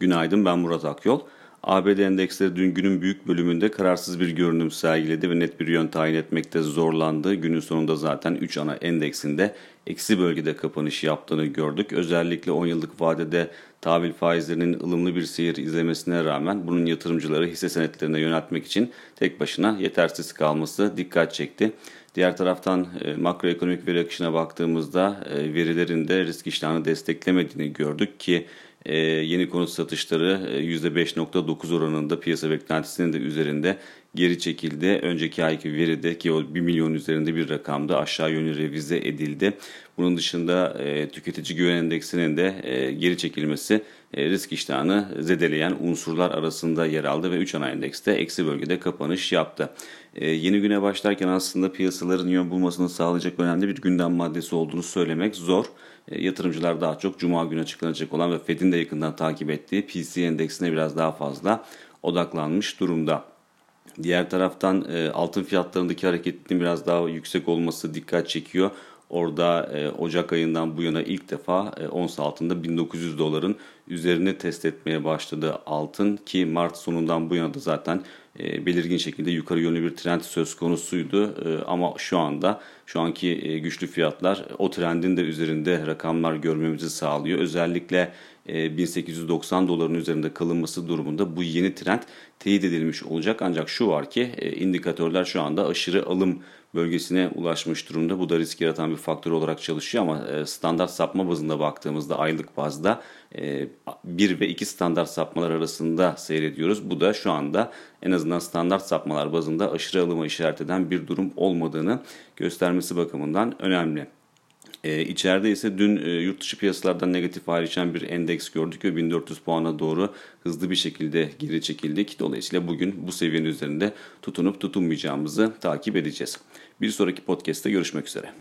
Günaydın ben Murat Akyol. ABD endeksleri dün günün büyük bölümünde kararsız bir görünüm sergiledi ve net bir yön tayin etmekte zorlandı. Günün sonunda zaten 3 ana endeksinde eksi bölgede kapanış yaptığını gördük. Özellikle 10 yıllık vadede tahvil faizlerinin ılımlı bir seyir izlemesine rağmen bunun yatırımcıları hisse senetlerine yöneltmek için tek başına yetersiz kalması dikkat çekti. Diğer taraftan e, makroekonomik veri akışına baktığımızda e, verilerin de risk iştahını desteklemediğini gördük ki yeni konut satışları e, %5.9 oranında piyasa beklentisinin de üzerinde geri çekildi. Önceki ayki veride ki o 1 milyon üzerinde bir rakamda aşağı yönlü revize edildi. Bunun dışında e, tüketici güven endeksinin de e, geri çekilmesi e, risk iştahını zedeleyen unsurlar arasında yer aldı ve 3 ana endekste eksi bölgede kapanış yaptı. E, yeni güne başlarken aslında piyasaların yön bulmasını sağlayacak önemli bir gündem maddesi olduğunu söylemek zor. E, yatırımcılar daha çok Cuma günü açıklanacak olan ve Fed'in de yakından takip ettiği PC endeksine biraz daha fazla odaklanmış durumda. Diğer taraftan e, altın fiyatlarındaki hareketin biraz daha yüksek olması dikkat çekiyor. Orada e, Ocak ayından bu yana ilk defa e, ons altında 1900 doların üzerine test etmeye başladı altın ki Mart sonundan bu yana da zaten e, belirgin şekilde yukarı yönlü bir trend söz konusuydu. E, ama şu anda şu anki e, güçlü fiyatlar o trendin de üzerinde rakamlar görmemizi sağlıyor. Özellikle 1890 doların üzerinde kalınması durumunda bu yeni trend teyit edilmiş olacak. Ancak şu var ki indikatörler şu anda aşırı alım bölgesine ulaşmış durumda. Bu da risk yaratan bir faktör olarak çalışıyor ama standart sapma bazında baktığımızda aylık bazda 1 ve 2 standart sapmalar arasında seyrediyoruz. Bu da şu anda en azından standart sapmalar bazında aşırı alıma işaret eden bir durum olmadığını göstermesi bakımından önemli. E, içeride ise dün e, yurt dışı piyasalardan negatif ayrışan bir endeks gördük ve 1400 puana doğru hızlı bir şekilde geri çekildik. Dolayısıyla bugün bu seviyenin üzerinde tutunup tutunmayacağımızı takip edeceğiz. Bir sonraki podcast'te görüşmek üzere.